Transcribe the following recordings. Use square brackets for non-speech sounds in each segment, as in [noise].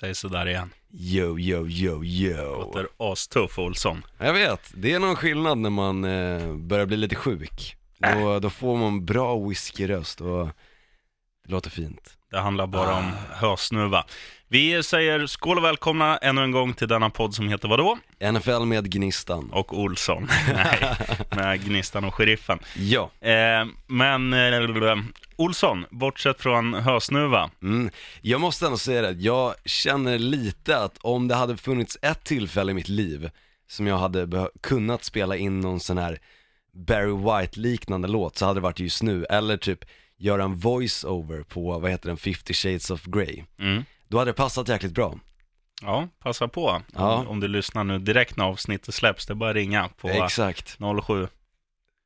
Säg sådär igen. Yo, yo, yo, yo. Låter astuff Olsson. Jag vet, det är någon skillnad när man eh, börjar bli lite sjuk. Då, då får man bra whiskyröst och det låter fint. Det handlar bara om hösnuva. Vi säger skål och välkomna ännu en gång till denna podd som heter vadå? NFL med Gnistan. Och Olsson. [laughs] Nej, med Gnistan och Sheriffen. Ja. Eh, men eh, Olsson, bortsett från hösnuva. Mm. Jag måste ändå säga det, jag känner lite att om det hade funnits ett tillfälle i mitt liv som jag hade kunnat spela in någon sån här Barry White-liknande låt så hade det varit just nu, eller typ göra en voice-over på, vad heter den, 50 shades of Grey. Mm. Då hade det passat jäkligt bra. Ja, passa på. Ja. Om, om du lyssnar nu direkt när avsnittet släpps, det är bara att ringa på Exakt. 07.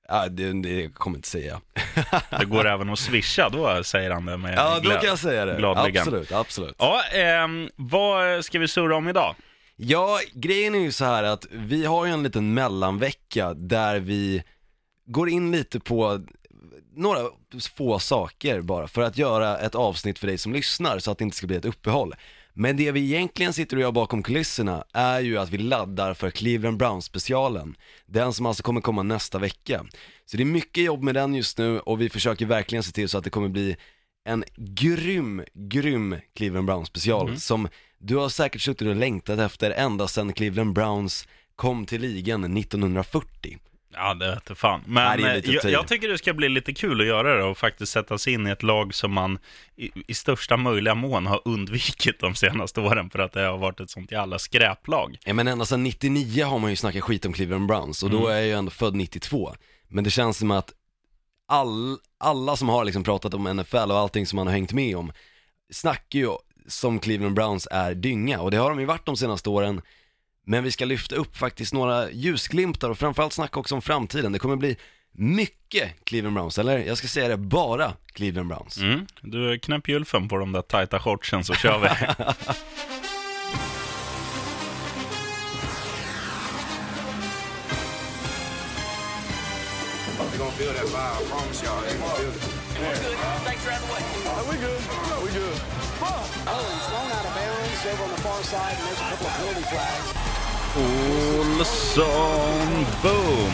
Ja, det, det kommer inte säga. [laughs] Det går även att swisha, då säger han det med Ja, då glä- kan jag säga det. gladeligen. Absolut, absolut. Ja, ehm, vad ska vi surra om idag? Ja, grejen är ju så här att vi har ju en liten mellanvecka där vi går in lite på några få saker bara för att göra ett avsnitt för dig som lyssnar så att det inte ska bli ett uppehåll. Men det vi egentligen sitter och gör bakom kulisserna är ju att vi laddar för Cleveland Browns specialen. Den som alltså kommer komma nästa vecka. Så det är mycket jobb med den just nu och vi försöker verkligen se till så att det kommer bli en grym, grym Cleveland Browns special som du har säkert suttit och längtat efter ända sedan Cleveland Browns kom till ligan 1940. Ja, det vete fan. Men Nej, eh, jag, jag tycker det ska bli lite kul att göra det och faktiskt sätta sig in i ett lag som man i, i största möjliga mån har undvikit de senaste åren för att det har varit ett sånt jävla skräplag. Ja men ända sedan 99 har man ju snackat skit om Cleveland Browns och då är jag ju ändå född 92. Men det känns som att all, alla som har liksom pratat om NFL och allting som man har hängt med om snackar ju som Cleveland Browns är dynga och det har de ju varit de senaste åren. Men vi ska lyfta upp faktiskt några ljusglimtar och framförallt snacka också om framtiden. Det kommer bli mycket Cleveland Browns, eller jag ska säga det, bara Cleveland Browns. Mm. Du knäpp gylfen på de där tajta shortsen så kör vi. Good. [laughs] Oh, he's thrown out of bounds over on the far side, and there's a couple of penalty flags. Olsson, boom!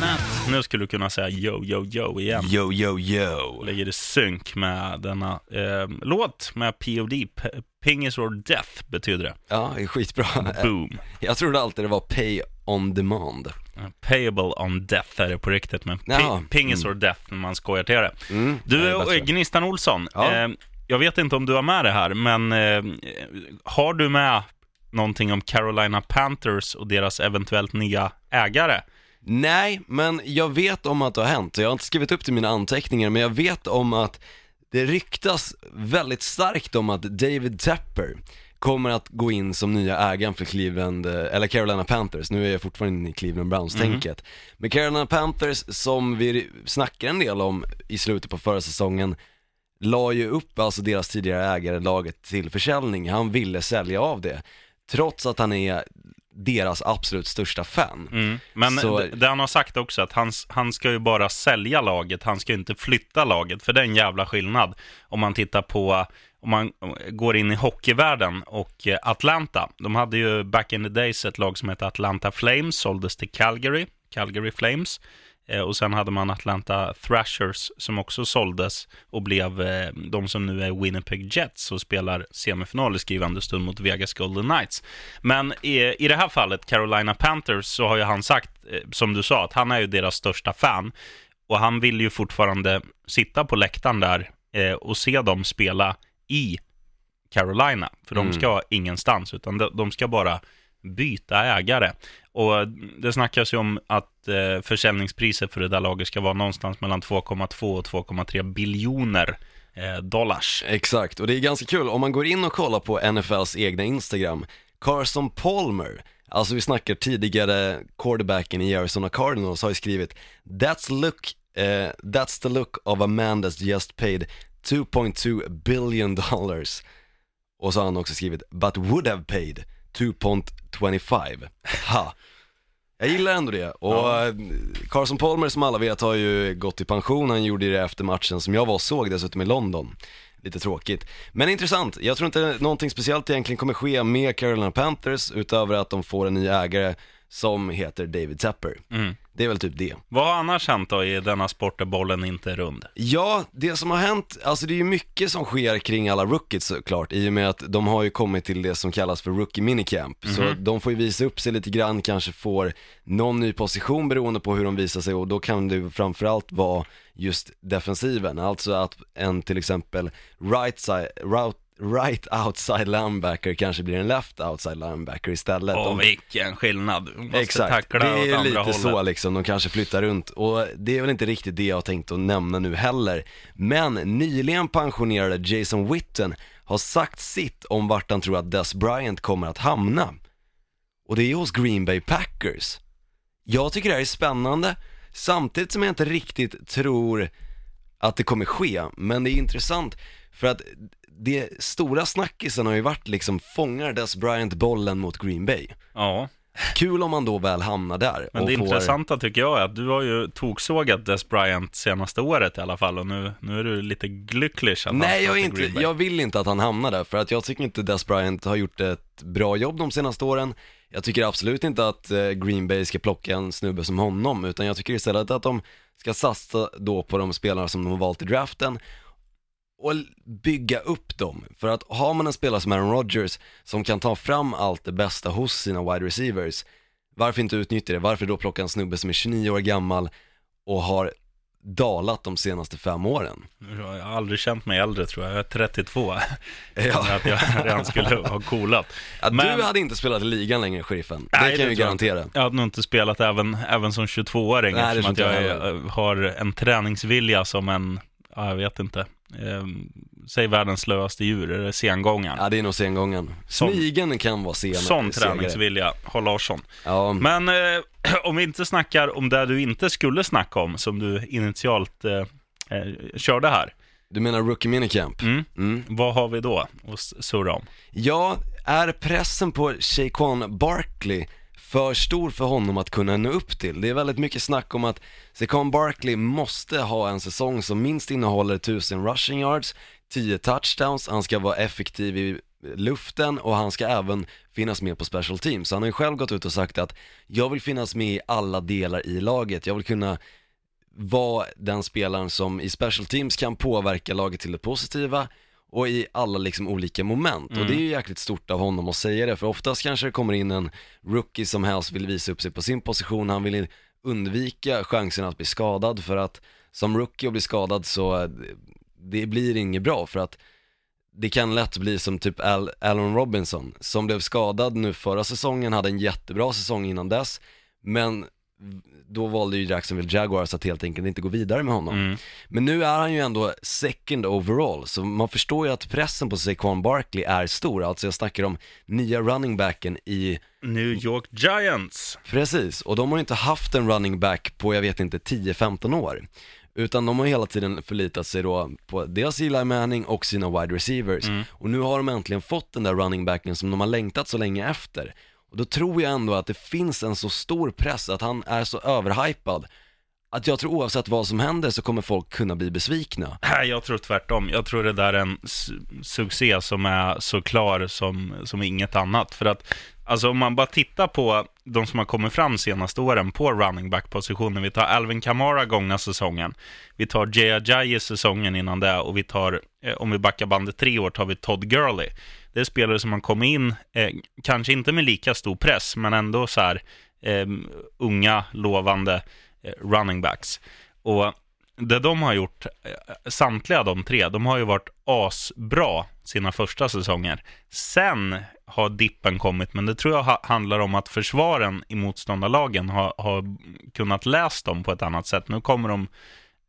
That. Nu skulle du kunna säga yo, yo, yo igen. Yo, yo, yo. Lägger i synk med denna eh, låt med POD. P- Pingis or Death betyder det. Ja, det är skitbra. Boom. Jag trodde alltid det var pay on demand. Payable on death är det på riktigt, men pi- pingis or death när man skojar till det. Mm, det Du, är eh, bättre. Gnistan Olsson, Ja. eh, jag vet inte om du har med det här, men eh, har du med någonting om Carolina Panthers och deras eventuellt nya ägare? Nej, men jag vet om att det har hänt. Jag har inte skrivit upp till mina anteckningar, men jag vet om att det ryktas väldigt starkt om att David Tepper kommer att gå in som nya ägaren för Cleveland, eh, eller Carolina Panthers, nu är jag fortfarande inne i Cleveland Browns-tänket. Men Carolina Panthers, som vi snackar en del om i slutet på förra säsongen, la ju upp alltså deras tidigare ägare laget till försäljning. Han ville sälja av det, trots att han är deras absolut största fan. Mm. Men Så- det, han har sagt också, att han, han ska ju bara sälja laget, han ska ju inte flytta laget, för det är en jävla skillnad. Om man tittar på, om man går in i hockeyvärlden och eh, Atlanta, de hade ju back in the days ett lag som hette Atlanta Flames, såldes till Calgary, Calgary Flames. Eh, Och sen hade man Atlanta Thrashers som också såldes och blev eh, de som nu är Winnipeg Jets och spelar semifinal i skrivande stund mot Vegas Golden Knights. Men i, i det här fallet, Carolina Panthers, så har ju han sagt, eh, som du sa, att han är ju deras största fan. Och han vill ju fortfarande sitta på läktaren där och se dem spela i Carolina. För de ska ingenstans, utan de, de ska bara byta ägare. Och det snackas ju om att eh, försäljningspriset för det där laget ska vara någonstans mellan 2,2 och 2,3 biljoner eh, dollars. Exakt, och det är ganska kul, om man går in och kollar på NFLs egna Instagram, Carson Palmer, alltså vi snackar tidigare quarterbacken i Arizona Cardinals har ju skrivit That's look, eh, that's the look of a man that's just paid 2.2 billion dollars. Och så har han också skrivit But would have paid 2.25. Ha! Jag gillar ändå det, och eh, Carson Palmer som alla vet har ju gått i pension, han gjorde det efter matchen som jag var och såg dessutom i London. lite tråkigt. Men intressant, jag tror inte någonting speciellt egentligen kommer ske med Carolina Panthers utöver att de får en ny ägare som heter David Tepper. Mm. Det är väl typ det. Vad har annars hänt då i denna sport där bollen inte är rund? Ja, det som har hänt, alltså det är ju mycket som sker kring alla rookies såklart, i och med att de har ju kommit till det som kallas för rookie minicamp. Så de får ju visa upp sig lite grann, kanske får någon ny position beroende på hur de visar sig och då kan det framförallt vara just defensiven, alltså att en till exempel right side, route Right outside linebacker kanske blir en left outside linebacker istället. Åh, Om- vilken skillnad. Måste Exakt, tackla det åt är andra lite hållet. så liksom, de kanske flyttar runt och det är väl inte riktigt det jag har tänkt att nämna nu heller. Men nyligen pensionerade Jason Witten har sagt sitt om vart han tror att Des Bryant kommer att hamna. Och det är hos Green Bay Packers. Jag tycker det här är spännande, samtidigt som jag inte riktigt tror att det kommer ske, men det är intressant för att det stora snackisen har ju varit liksom, fångar Des Bryant bollen mot Green Bay? Ja, Kul om man då väl hamnar där men det får... intressanta tycker jag är att du har ju toksågat Des Bryant senaste året i alla fall och nu, nu är du lite lycklig att han Nej, jag, inte, jag vill inte att han hamnar där, för att jag tycker inte Des Bryant har gjort ett bra jobb de senaste åren. Jag tycker absolut inte att eh, Green Bay ska plocka en snubbe som honom, utan jag tycker istället att de ska satsa då på de spelare som de har valt i draften och bygga upp dem. För att har man en spelare som Aaron Rodgers som kan ta fram allt det bästa hos sina wide receivers, varför inte utnyttja det? Varför då plocka en snubbe som är 29 år gammal och har dalat de senaste fem åren? Jag har aldrig känt mig äldre tror jag, jag är 32. [laughs] Ja. att jag redan skulle ha coolat. Ja, Men- Du hade inte spelat i ligan längre, sheriffen. Det kan jag ju garantera. Jag hade nog inte spelat även, även som 22-åring Nej, det eftersom att jag jag har en träningsvilja som en, ja, jag vet inte, eh, säg världens slöaste djur, är det sengångaren? Ja, det är nog sengången. Sån- Snigeln kan vara sen. Sån träningsvilja har Larsson. Ja, Men eh, [clears throat] om vi inte snackar om det du inte skulle snacka om, som du initialt eh, eh, körde här. du menar rookie minicamp? Mm. Mm. Vad har vi då att surra om? Ja, är pressen på Shaquan Barkley för stor för honom att kunna nå upp till? Det är väldigt mycket snack om att Sekan Barkley måste ha en säsong som minst innehåller 1000 rushing yards, 10 touchdowns, han ska vara effektiv i luften och han ska även finnas med på special teams. Så han har ju själv gått ut och sagt att jag vill finnas med i alla delar i laget, jag vill kunna vara den spelaren som i special teams kan påverka laget till det positiva och i alla liksom olika moment. Och det är ju jäkligt stort av honom att säga det, för oftast kanske det kommer in en rookie som helst vill visa upp sig på sin position, han vill undvika chansen att bli skadad för att som rookie och bli skadad så det blir inget bra för att det kan lätt bli som typ Al- Allen Robinson som blev skadad nu förra säsongen, hade en jättebra säsong innan dess, men då valde ju Jacksonville Jaguars att helt enkelt inte gå vidare med honom. Mm. Men nu är han ju ändå second overall, så man förstår ju att pressen på Saquon Barkley är stor. Alltså jag snackar om nya running backen i, New York Giants. precis, och de har ju inte haft en running back på, jag vet inte, 10-15 år. Utan de har hela tiden förlitat sig då på dels Eli Manning och sina wide receivers. Och nu har de äntligen fått den där running backen som de har längtat så länge efter. Och då tror jag ändå att det finns en så stor press att han är så överhypad att jag tror oavsett vad som händer så kommer folk kunna bli besvikna. Nej, jag tror tvärtom. Jag tror det där är en su- succé som är så klar som, som inget annat. För att, alltså om man bara tittar på de som har kommit fram senaste åren på running back-positionen. Vi tar Alvin Kamara gångna säsongen. Vi tar Jay Ajayi säsongen innan det och vi tar, eh, om vi backar bandet tre år, tar vi Todd Gurley. Det är spelare som har kommit in, eh, kanske inte med lika stor press, men ändå så här eh, unga, lovande Eh, running backs. Och det de har gjort, eh, samtliga de tre, de har ju varit asbra sina första säsonger. Sen har dippen kommit, men det tror jag handlar om att försvaren i motståndarlagen har, har kunnat läsa dem på ett annat sätt. Nu kommer de,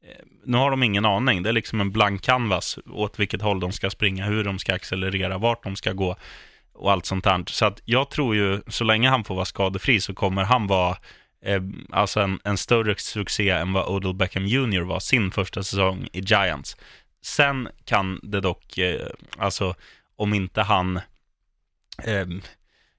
eh, nu har de ingen aning. Det är liksom en blank canvas åt vilket håll de ska springa, hur de ska accelerera, vart de ska gå och allt sånt där. Så att jag tror ju, så länge han får vara skadefri så kommer han vara eh, alltså en, en större succé än vad Odell Beckham Jr var sin första säsong i Giants. Sen kan det dock, eh, alltså om inte han, eh,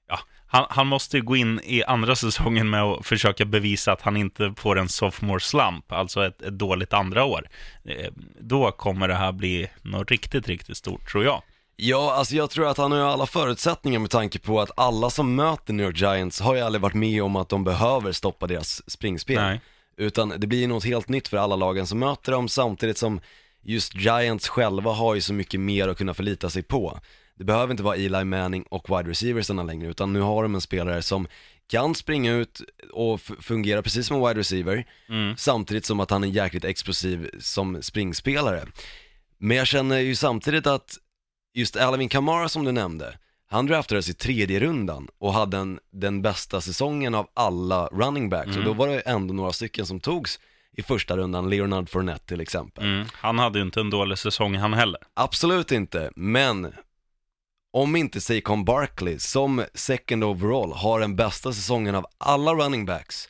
ja, Han, han måste gå in i andra [laughs] säsongen med att försöka bevisa att han inte får en sophomore slump, alltså ett, ett dåligt andra år. Eh, Då kommer det här bli något riktigt, riktigt stort, tror jag. Ja, alltså jag tror att han har alla förutsättningar med tanke på att alla som möter New York Giants har ju aldrig varit med om att de behöver stoppa deras springspel. Nej. Utan det blir något helt nytt för alla lagen som möter dem samtidigt som just Giants själva har ju så mycket mer att kunna förlita sig på. Det behöver inte vara Eli Manning och wide receiversarna längre utan nu har de en spelare som kan springa ut och fungera precis som en wide receiver samtidigt som att han är jäkligt explosiv som springspelare. Men jag känner ju samtidigt att just Alvin Kamara som du nämnde, han draftades i tredje rundan och hade en, den bästa säsongen av alla running backs och då var det ändå några stycken som togs i första rundan, Leonard Fournette till exempel. Mm. Han hade ju inte en dålig säsong han heller. Absolut inte, men om inte Saquon Barkley som second overall har den bästa säsongen av alla running backs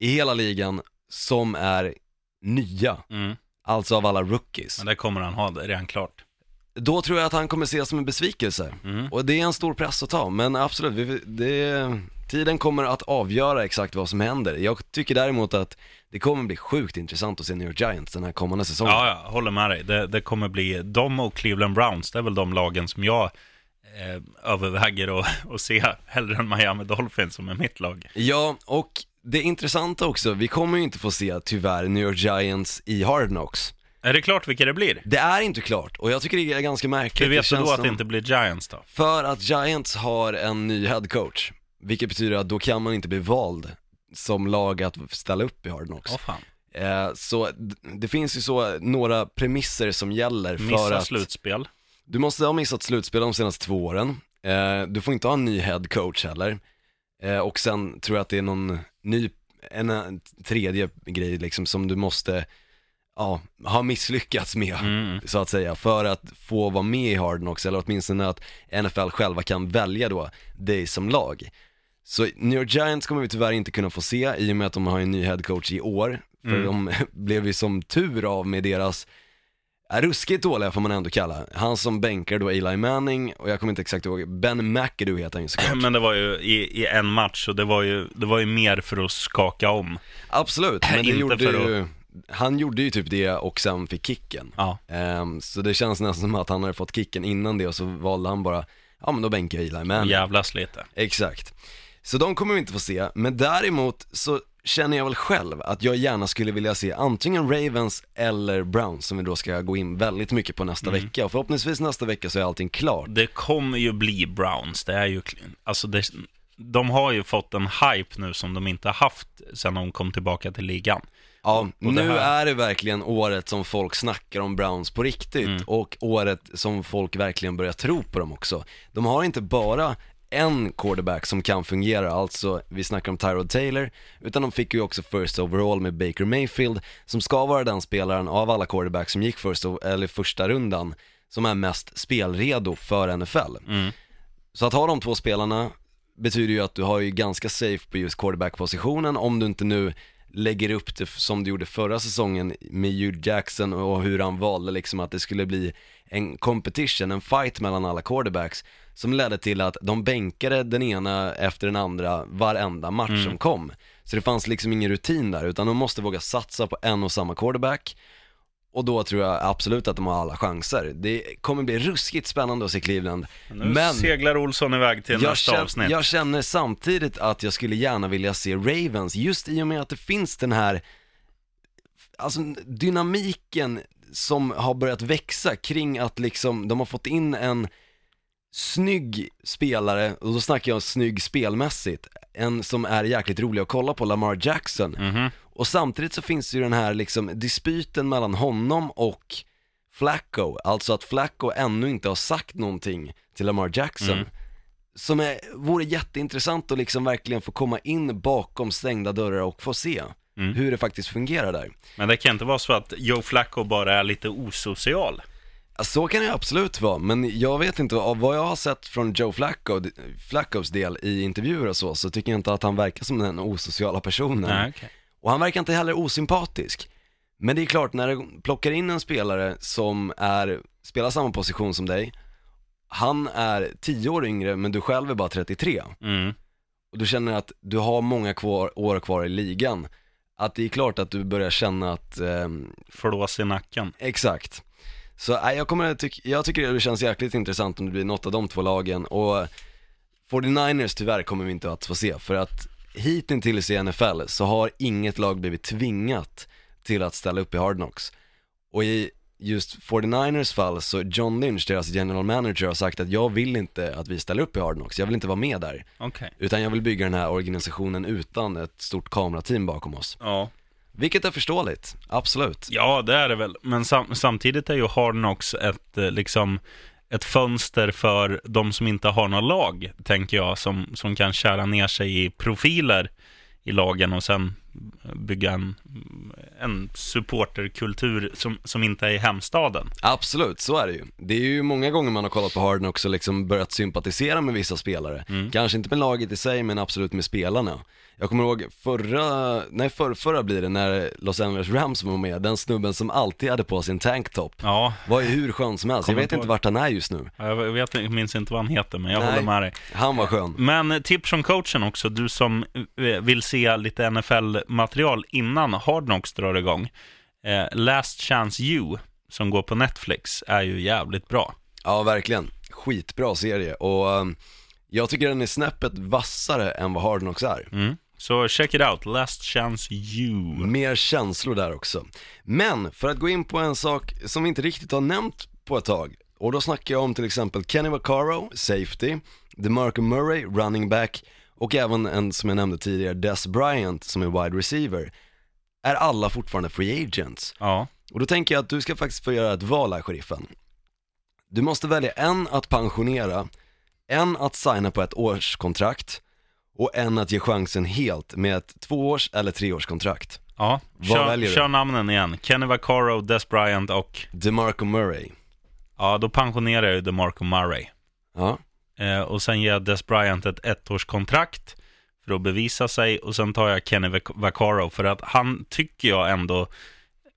i hela ligan som är nya, Mm. alltså av alla rookies. Men det kommer han ha, det är redan klart. Då tror jag att han kommer ses som en besvikelse. Mm. Och det är en stor press att ta, men absolut, vi, det, tiden kommer att avgöra exakt vad som händer. Jag tycker däremot att det kommer bli sjukt intressant att se New York Giants den här kommande säsongen. Ja, ja, håller med dig. Det, det kommer bli de och Cleveland Browns, det är väl de lagen som jag eh, överväger att, att se hellre än Miami Dolphins som är mitt lag. Ja, och det intressanta också, vi kommer ju inte få se tyvärr New York Giants i Hard Knocks. Är det klart vilka det blir? Det är inte klart och jag tycker det är ganska märkligt. Hur vet du då att det inte blir Giants då? För att Giants har en ny head coach, vilket betyder att då kan man inte bli vald som lag att ställa upp i Hard Knocks. Åh fan, Eh, så det finns ju så några premisser som gäller för missa att slutspel. du måste ha missat slutspel de senaste två åren. Eh, du får inte ha en ny head coach heller. Eh, och sen tror jag att det är någon ny, en, en tredje grej liksom som du måste, ja, ha misslyckats med Mm. så att säga för att få vara med i Hard Knocks eller åtminstone att NFL själva kan välja då dig som lag. Så New York Giants kommer vi tyvärr inte kunna få se i och med att de har en ny head coach i år. För Mm. de [laughs] blev ju som tur av med deras ruskigt dåliga får man ändå kalla. Han som bänkar då Eli Manning och jag kommer inte exakt ihåg, Ben McAdoo heter han ju såklart. Men det var ju i, i en match och det var, ju, det var ju mer för att skaka om. Absolut, men det Inte gjorde för ju, han gjorde ju typ det och sen fick kicken. Ja. Ehm, så det känns nästan som att han hade fått kicken innan det och så valde han bara, ja men då bänkar jag Eli Manning. Jävlas lite. Exakt. Så de kommer vi inte få se, men däremot så känner jag väl själv att jag gärna skulle vilja se antingen Ravens eller Browns som vi då ska gå in väldigt mycket på nästa vecka och förhoppningsvis nästa vecka så är allting klart. Det kommer ju bli Browns. Det är ju, alltså det, de har ju fått en hype nu som de inte har haft sedan de kom tillbaka till ligan. Ja, det nu är det verkligen året som folk snackar om Browns på riktigt och året som folk verkligen börjar tro på dem också. De har inte bara en quarterback som kan fungera, alltså vi snackar om Tyrod Taylor, utan de fick ju också first overall med Baker Mayfield, som ska vara den spelaren av alla quarterbacks som gick first, eller första rundan, som är mest spelredo för NFL. Så att ha de två spelarna betyder ju att du har ju ganska safe på just quarterback-positionen om du inte nu lägger upp det som du gjorde förra säsongen med Hugh Jackson och hur han valde liksom att det skulle bli en competition, en fight mellan alla quarterbacks som ledde till att de bänkade den ena efter den andra varenda match som kom. Så det fanns liksom ingen rutin där utan de måste våga satsa på en och samma quarterback och då tror jag absolut att de har alla chanser. Det kommer bli ruskigt spännande att se Cleveland. Nu Men seglar Olsson iväg till nästa känner, avsnitt. jag känner samtidigt att jag skulle gärna vilja se Ravens, just i och med att det finns den här, alltså dynamiken som har börjat växa kring att liksom, de har fått in en snygg spelare, och då snackar jag snygg spelmässigt, en som är jäkligt rolig att kolla på, Lamar Jackson. Mhm. Och samtidigt så finns det ju den här liksom dispyten mellan honom och Flacco, alltså att Flacco ännu inte har sagt någonting till Lamar Jackson. Mm. Som är, vore jätteintressant att liksom verkligen få komma in bakom stängda dörrar och få se Mm. hur det faktiskt fungerar där. Men det kan inte vara så att Joe Flacco bara är lite osocial. Så kan det absolut vara, men jag vet inte, av vad jag har sett från Joe Flacco, Flaccos del i intervjuer och så, så tycker jag inte att han verkar som den osociala personen. Nej, okej. Och han verkar inte heller osympatisk. Men det är klart, när du plockar in en spelare som är, spelar samma position som dig, han är 10 år yngre men du själv är bara 33 Mm. och du känner att du har många kvar, år kvar i ligan, att det är klart att du börjar känna att, ehm, Flås i nacken. exakt. Så nej, jag, kommer, tyck, jag tycker det känns jäkligt intressant om det blir något av de två lagen och 49ers tyvärr kommer vi inte att få se för att hittills i NFL så har inget lag blivit tvingat till att ställa upp i Hard Knocks. Och i just 49ers fall så John Lynch, deras general manager, har sagt att jag vill inte att vi ställer upp i Hard Knocks, jag vill inte vara med där. Okej. Utan jag vill bygga den här organisationen utan ett stort kamerateam bakom oss. Ja. Vilket är förståeligt, absolut. Ja, det är det väl. Men sam samtidigt är ju Hard Knocks ett, eh, liksom, ett fönster för de som inte har något lag, tänker jag, som, som kan kära ner sig i profiler i lagen och sen bygga en, en supporterkultur som, som inte är i hemstaden. Absolut, så är det ju. Det är ju många gånger man har kollat på Hard Knocks och liksom börjat sympatisera med vissa spelare. Kanske inte med laget i sig, men absolut med spelarna. Jag kommer ihåg förra, nej för, förra blir det när Los Angeles Rams var med, den snubben som alltid hade på sin tanktop. Ja, Var ju hur skön som helst, jag vet inte inte vart han är just nu. jag vet, jag minns inte vad han heter, men jag Nej. håller med dig. Han var skön. Men tips från coachen också, du som eh, vill se lite NFL-material innan Hard Knocks drar igång. Eh, Last Chance You, som går på Netflix, är ju jävligt bra. Ja, verkligen. Skitbra serie och um, jag tycker den är snäppet vassare än vad Hard Knocks är. Mm. Så check it out, Last Chance You. Mer känslor där också. Men för att gå in på en sak som vi inte riktigt har nämnt på ett tag, och då snackar jag om till exempel Kenny Vaccaro, safety, DeMarco Murray, running back, och även en som jag nämnde tidigare, Des Bryant som är wide receiver, är alla fortfarande free agents. Ja, Och då tänker jag att du ska faktiskt få göra ett val här, sheriffen. Du måste välja en att pensionera, en att signa på ett årskontrakt och en att ge chansen helt med ett tvåårs eller treårskontrakt. ja. Vad väljer Kör, du? kör namnen igen. Kenny Vaccaro, Des Bryant och... DeMarco Murray. Ja, då pensionerar jag ju DeMarco Murray. Ja, Eh, och sen ger jag Des Bryant ett ettårskontrakt för att bevisa sig. Och sen tar jag Kenny Vaccaro för att han tycker jag ändå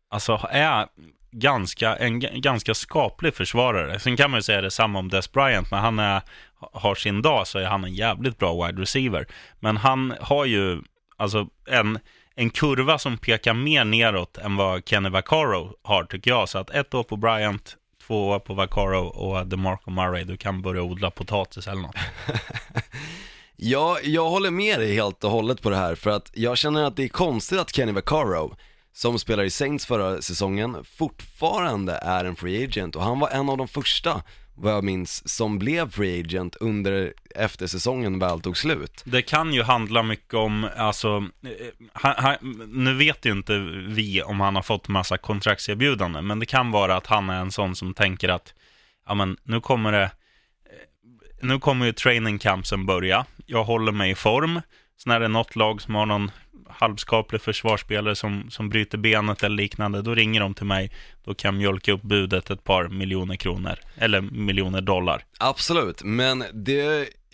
alltså, är ganska, en ganska skaplig försvarare. Sen kan man ju säga detsamma om Des Bryant, när han är, har sin dag så är han en jävligt bra wide receiver. Men han har ju alltså en, en kurva som pekar mer neråt än vad Kenny Vaccaro har tycker jag. Så att ett år på Bryant, Tvåa på Vaccaro och DeMarco Murray, du kan börja odla potatis eller något. [laughs] Ja, jag håller med dig helt och hållet på det här för att jag känner att det är konstigt att Kenny Vaccaro, som spelar i Saints förra säsongen, fortfarande är en free agent och han var en av de första, vad jag minns, som blev free agent under, eftersäsongen väl tog slut. Det kan ju handla mycket om, alltså, eh, han, han, nu vet ju inte vi om han har fått massa kontraktserbjudanden, men det kan vara att han är en sån som tänker att, ja men nu kommer det, eh, nu kommer ju training campsen börja, jag håller mig i form, sen är det något lag som har någon halvskaplig försvarsspelare som, som bryter benet eller liknande, då ringer de till mig, då kan jag mjölka upp budet ett par miljoner kronor, eller miljoner dollar. Absolut, men det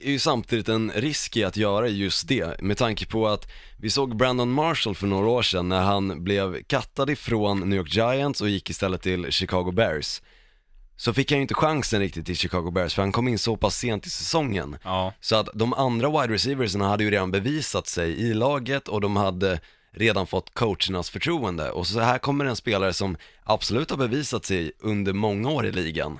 är ju samtidigt en risk i att göra just det, med tanke på att vi såg Brandon Marshall för några år sedan när han blev kattad ifrån New York Giants och gick istället till Chicago Bears. Så fick han ju inte chansen riktigt till Chicago Bears för han kom in så pass sent i säsongen. Ja, Så att de andra wide receiversna hade ju redan bevisat sig i laget och de hade redan fått coachernas förtroende. Och så här kommer en spelare som absolut har bevisat sig under många år i ligan.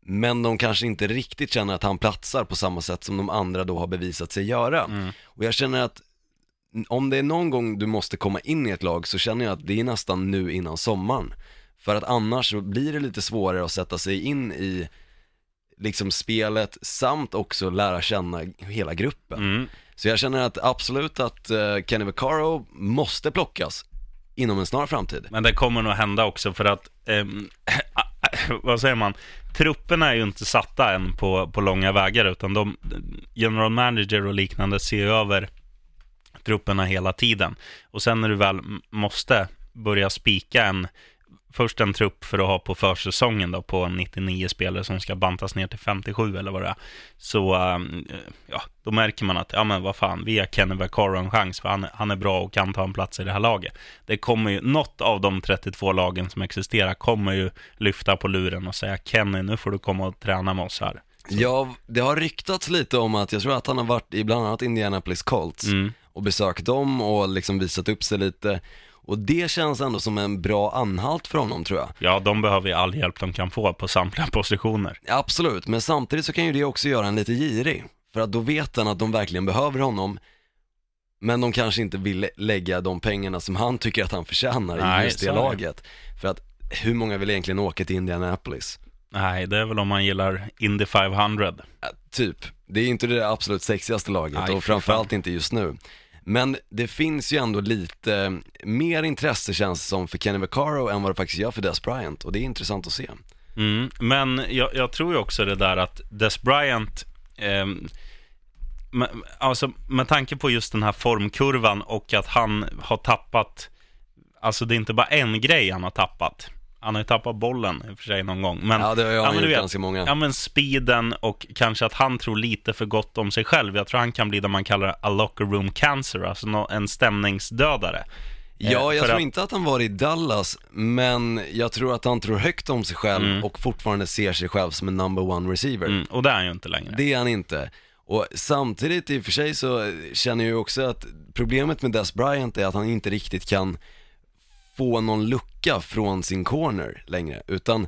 Men de kanske inte riktigt känner att han platsar på samma sätt som de andra då har bevisat sig göra. Och jag känner att om det är någon gång du måste komma in i ett lag så känner jag att det är nästan nu innan sommaren. För att annars så blir det lite svårare att sätta sig in i liksom spelet samt också lära känna hela gruppen. mm. Så jag känner att absolut att uh, Kenny Vaccaro måste plockas inom en snar framtid. Men det kommer nog hända också för att, ehm, [clears throat] vad säger man, trupperna är ju inte satta än på, på långa vägar utan de, general manager och liknande ser över trupperna hela tiden. Och sen när du väl måste börja spika en, först en trupp för att ha på försäsongen då på 99 spelare som ska bantas ner till 57 eller vad det är. Så ehm, ja, då märker man att, ja men vad fan, vi har Kenny Vaccaro en chans för han, han är bra och kan ta en plats i det här laget. Det kommer ju, något av de 32 lagen som existerar kommer ju lyfta på luren och säga Kenny, nu får du komma och träna med oss här. Ja, det har ryktats lite om att, jag tror att han har varit i bland annat Indianapolis Colts Mm. och besökt dem och liksom visat upp sig lite. Och det känns ändå som en bra anhalt för honom tror jag. Ja, de behöver ju all hjälp de kan få på samtliga [laughs] positioner. Absolut, men samtidigt så kan ju det också göra en lite girig. För att då vet han att de verkligen behöver honom, men de kanske inte vill lä- lägga de pengarna som han tycker att han förtjänar Nej, i just det laget. För att hur många vill egentligen åka till Indianapolis? Nej, det är väl om man gillar Indy 500. Ja, typ, det är inte det absolut sexigaste laget Nej, och framförallt inte just nu. Men det finns ju ändå lite mer intresse känns det som för Kenny Vaccaro än vad det faktiskt gör för Des Bryant och det är intressant att se. Mm. Men jag, jag tror ju också det där att Des Bryant, eh, med, alltså med tanke på just den här formkurvan och att han har tappat, alltså det är inte bara en grej han har tappat. Han har ju tappat bollen i och för sig någon gång. Men, Ja, det har jag men gjort ganska många. Ja, men speeden och kanske att han tror lite för gott om sig själv. Jag tror han kan bli det man kallar a locker room cancer, alltså en stämningsdödare. Ja, Eh, jag för tror att- inte att han var i Dallas, men jag tror att han tror högt om sig själv Mm. och fortfarande ser sig själv som en number one receiver. Mm, och det är han ju inte längre. Det är han inte. Och samtidigt i och för sig så känner jag ju också att problemet med Des Bryant är att han inte riktigt kan få någon lucka från sin corner längre, utan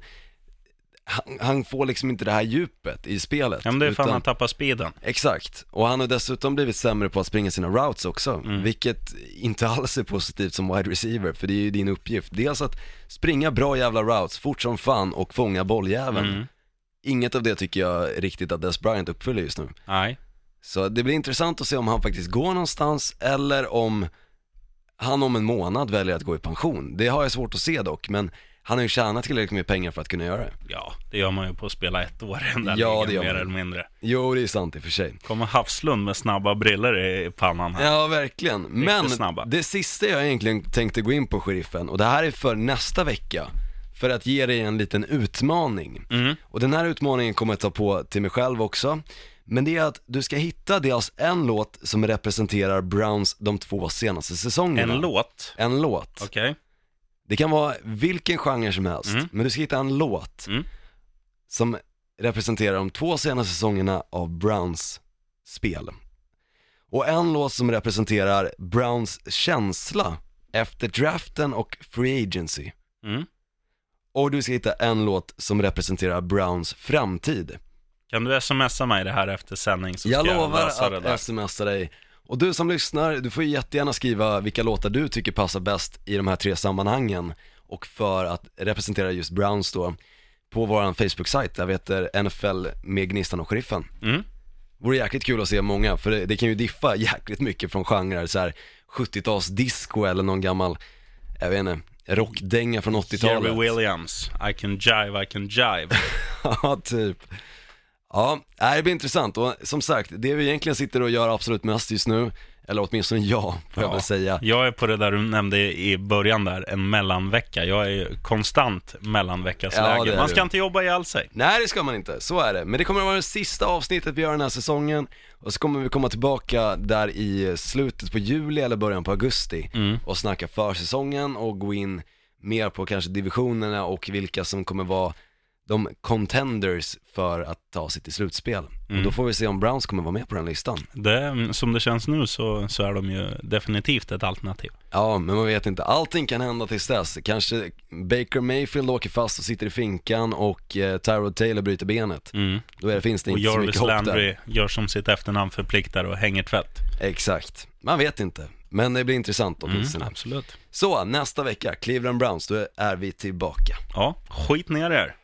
han, han får liksom inte det här djupet i spelet. Ja, men det är för att utan, han tappar speeden. Exakt, och han har dessutom blivit sämre på att springa sina routes också, Mm. vilket inte [laughs] alls är positivt som wide receiver, för det är ju din uppgift. Dels att springa bra jävla routes fort som fan och fånga bolljäveln. Mm. Inget av det tycker jag riktigt att Des Bryant uppfyller just nu. Nej. Så det blir intressant att se om han faktiskt går någonstans eller om han om en månad väljer att gå i pension. Det har jag svårt att se dock, men han har ju tjänat tillräckligt med pengar för att kunna göra det. Ja, det gör man ju på att spela ett år i den där Ja, det gör mer man. eller mindre. Jo, det är sant i och för sig. Kommer Havslund med snabba briller i pannan här. Ja, verkligen. Men snabba. det sista jag egentligen tänkte gå in på, sheriffen, och det här är för nästa vecka, för att ge dig en liten utmaning. Mm. Och den här utmaningen kommer jag ta på till mig själv också. Men det är att du ska hitta dels en låt som representerar Browns de två senaste säsongerna. En låt. En låt. Okej. Det kan vara vilken genre som helst, Mm. men du ska hitta en låt Mm. som representerar de två senaste säsongerna av Browns spel. Och en låt som representerar Browns känsla efter draften och free agency. Mm. Och du ska hitta en låt som representerar Browns framtid. Kan du smsa mig det här efter sändning så Jag ska lovar jag lösa det där. att smsa dig. Och du som lyssnar, du får jättegärna skriva vilka låtar du tycker passar bäst i de här tre sammanhangen och för att representera just Browns då på våran Facebook-sajt där vi heter NFL med Gnistan och Sheriffen. Mm. Vore jäkligt kul att se många, för det, det kan ju diffa [laughs] jäkligt mycket från genrer, så här 70-tals disco eller någon gammal, jag vet inte, rockdänga från 80-talet. Jerry Williams, I can jive, I can jive. [laughs] Ja, typ. Ja, det blir intressant och som sagt, det vi egentligen sitter och gör absolut mest just nu, eller åtminstone jag, får jag Ja. väl säga. Jag är på det där du nämnde i början där, en mellanvecka. Jag är konstant Ja, mellanveckasläge. är Man du. ska inte jobba ihjäl sig. Nej, det ska man inte, så är det. Men det kommer att vara det sista avsnittet vi gör den här säsongen och så kommer vi komma tillbaka där i slutet på juli eller början på augusti Mm. och snacka försäsongen och gå in mer på kanske divisionerna och vilka som kommer vara de contenders för att ta sig till slutspel. Och Mm. då får vi se om Browns kommer vara med på den listan. Det, som det känns nu så, så är de ju definitivt ett alternativ. Ja, men man vet inte. Allting kan hända tills dess. Kanske Baker Mayfield åker fast och sitter i finkan och eh, Tyrod Taylor bryter benet. Mm. Då är, finns det Och inte så mycket Jarvis hopp Landry där. gör som sitt efternamn förpliktar och hänger tvätt. Exakt. Man vet inte. Men det blir intressant Mm, åtminstone. absolut. Så, nästa vecka, Cleveland Browns, då är vi tillbaka. Ja, skit ner er.